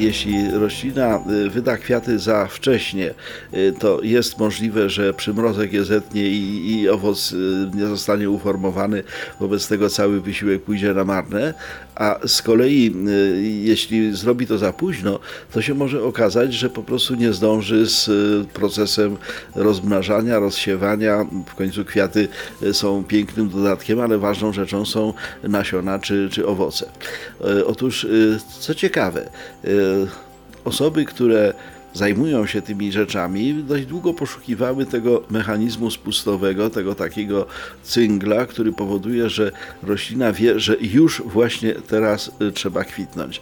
Jeśli roślina y, wyda kwiaty za wcześnie, y, to jest możliwe, że przymrozek je zetnie i, i owoc y, nie zostanie uformowany, wobec tego cały wysiłek pójdzie na marne, a z kolei jeśli zrobi to za późno, to się może okazać, że po prostu nie zdąży z procesem rozmnażania, rozsiewania. W końcu kwiaty są pięknym dodatkiem, ale ważną rzeczą są nasiona czy, czy owoce. Otóż, co ciekawe, osoby, które zajmują się tymi rzeczami, dość długo poszukiwały tego mechanizmu spustowego, tego takiego cyngla, który powoduje, że roślina wie, że już właśnie teraz y, trzeba kwitnąć.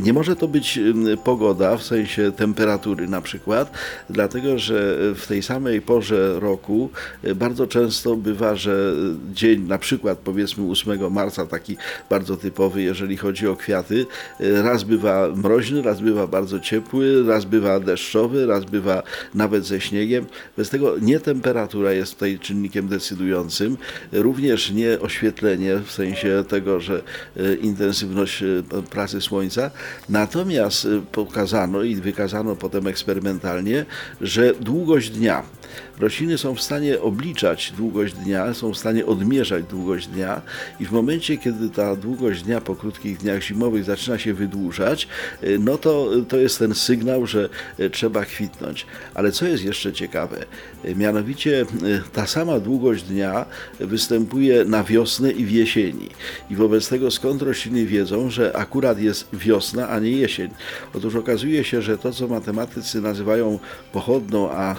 Nie może to być pogoda, w sensie temperatury na przykład, dlatego że w tej samej porze roku y, bardzo często bywa, że dzień na przykład powiedzmy 8 marca, taki bardzo typowy, jeżeli chodzi o kwiaty, y, raz bywa mroźny, raz bywa bardzo ciepły, raz bywa deszczowy, raz bywa nawet ze śniegiem. Bez tego nie temperatura jest tutaj czynnikiem decydującym, również nie oświetlenie w sensie tego, że e, intensywność e, pracy słońca. Natomiast e, pokazano i wykazano potem eksperymentalnie, że długość dnia Rośliny są w stanie obliczać długość dnia, są w stanie odmierzać długość dnia i w momencie, kiedy ta długość dnia po krótkich dniach zimowych zaczyna się wydłużać, y, no to to jest ten sygnał, że y, trzeba kwitnąć. Ale co jest jeszcze ciekawe, y, mianowicie ta sama długość dnia występuje na wiosnę i w jesieni. I wobec tego skąd rośliny wiedzą, że akurat jest wiosna, a nie jesień? Otóż okazuje się, że to, co matematycy nazywają pochodną, a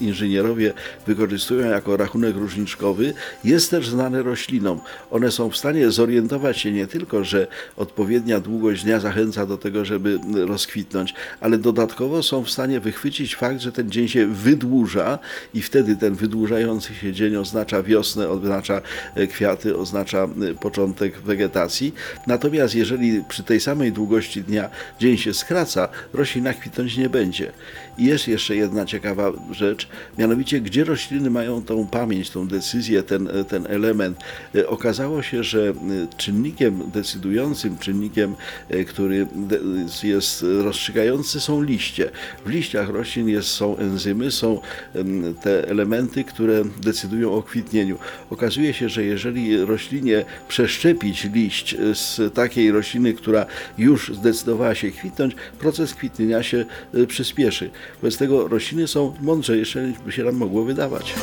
inżynierowie inżynierowie wykorzystują jako rachunek różniczkowy, jest też znane roślinom. One są w stanie zorientować się nie tylko, że odpowiednia długość dnia zachęca do tego, żeby rozkwitnąć, ale dodatkowo są w stanie wychwycić fakt, że ten dzień się wydłuża i wtedy ten wydłużający się dzień oznacza wiosnę, oznacza e, kwiaty, oznacza e, początek wegetacji. Natomiast jeżeli przy tej samej długości dnia dzień się skraca, roślina kwitnąć nie będzie. I jest jeszcze jedna ciekawa rzecz, mianowicie gdzie rośliny mają tą pamięć, tą decyzję, ten, ten element. E, okazało się, że e, czynnikiem decydującym, czynnikiem, e, który jest rozstrzygający są liście. W liściach roślin jest, są enzymy, są te elementy, które decydują o kwitnieniu. Okazuje się, że jeżeli roślinie przeszczepić liść z takiej rośliny, która już zdecydowała się kwitnąć, proces kwitnienia się przyspieszy. Wobec tego rośliny są mądrzejsze by się nam mogło wydawać.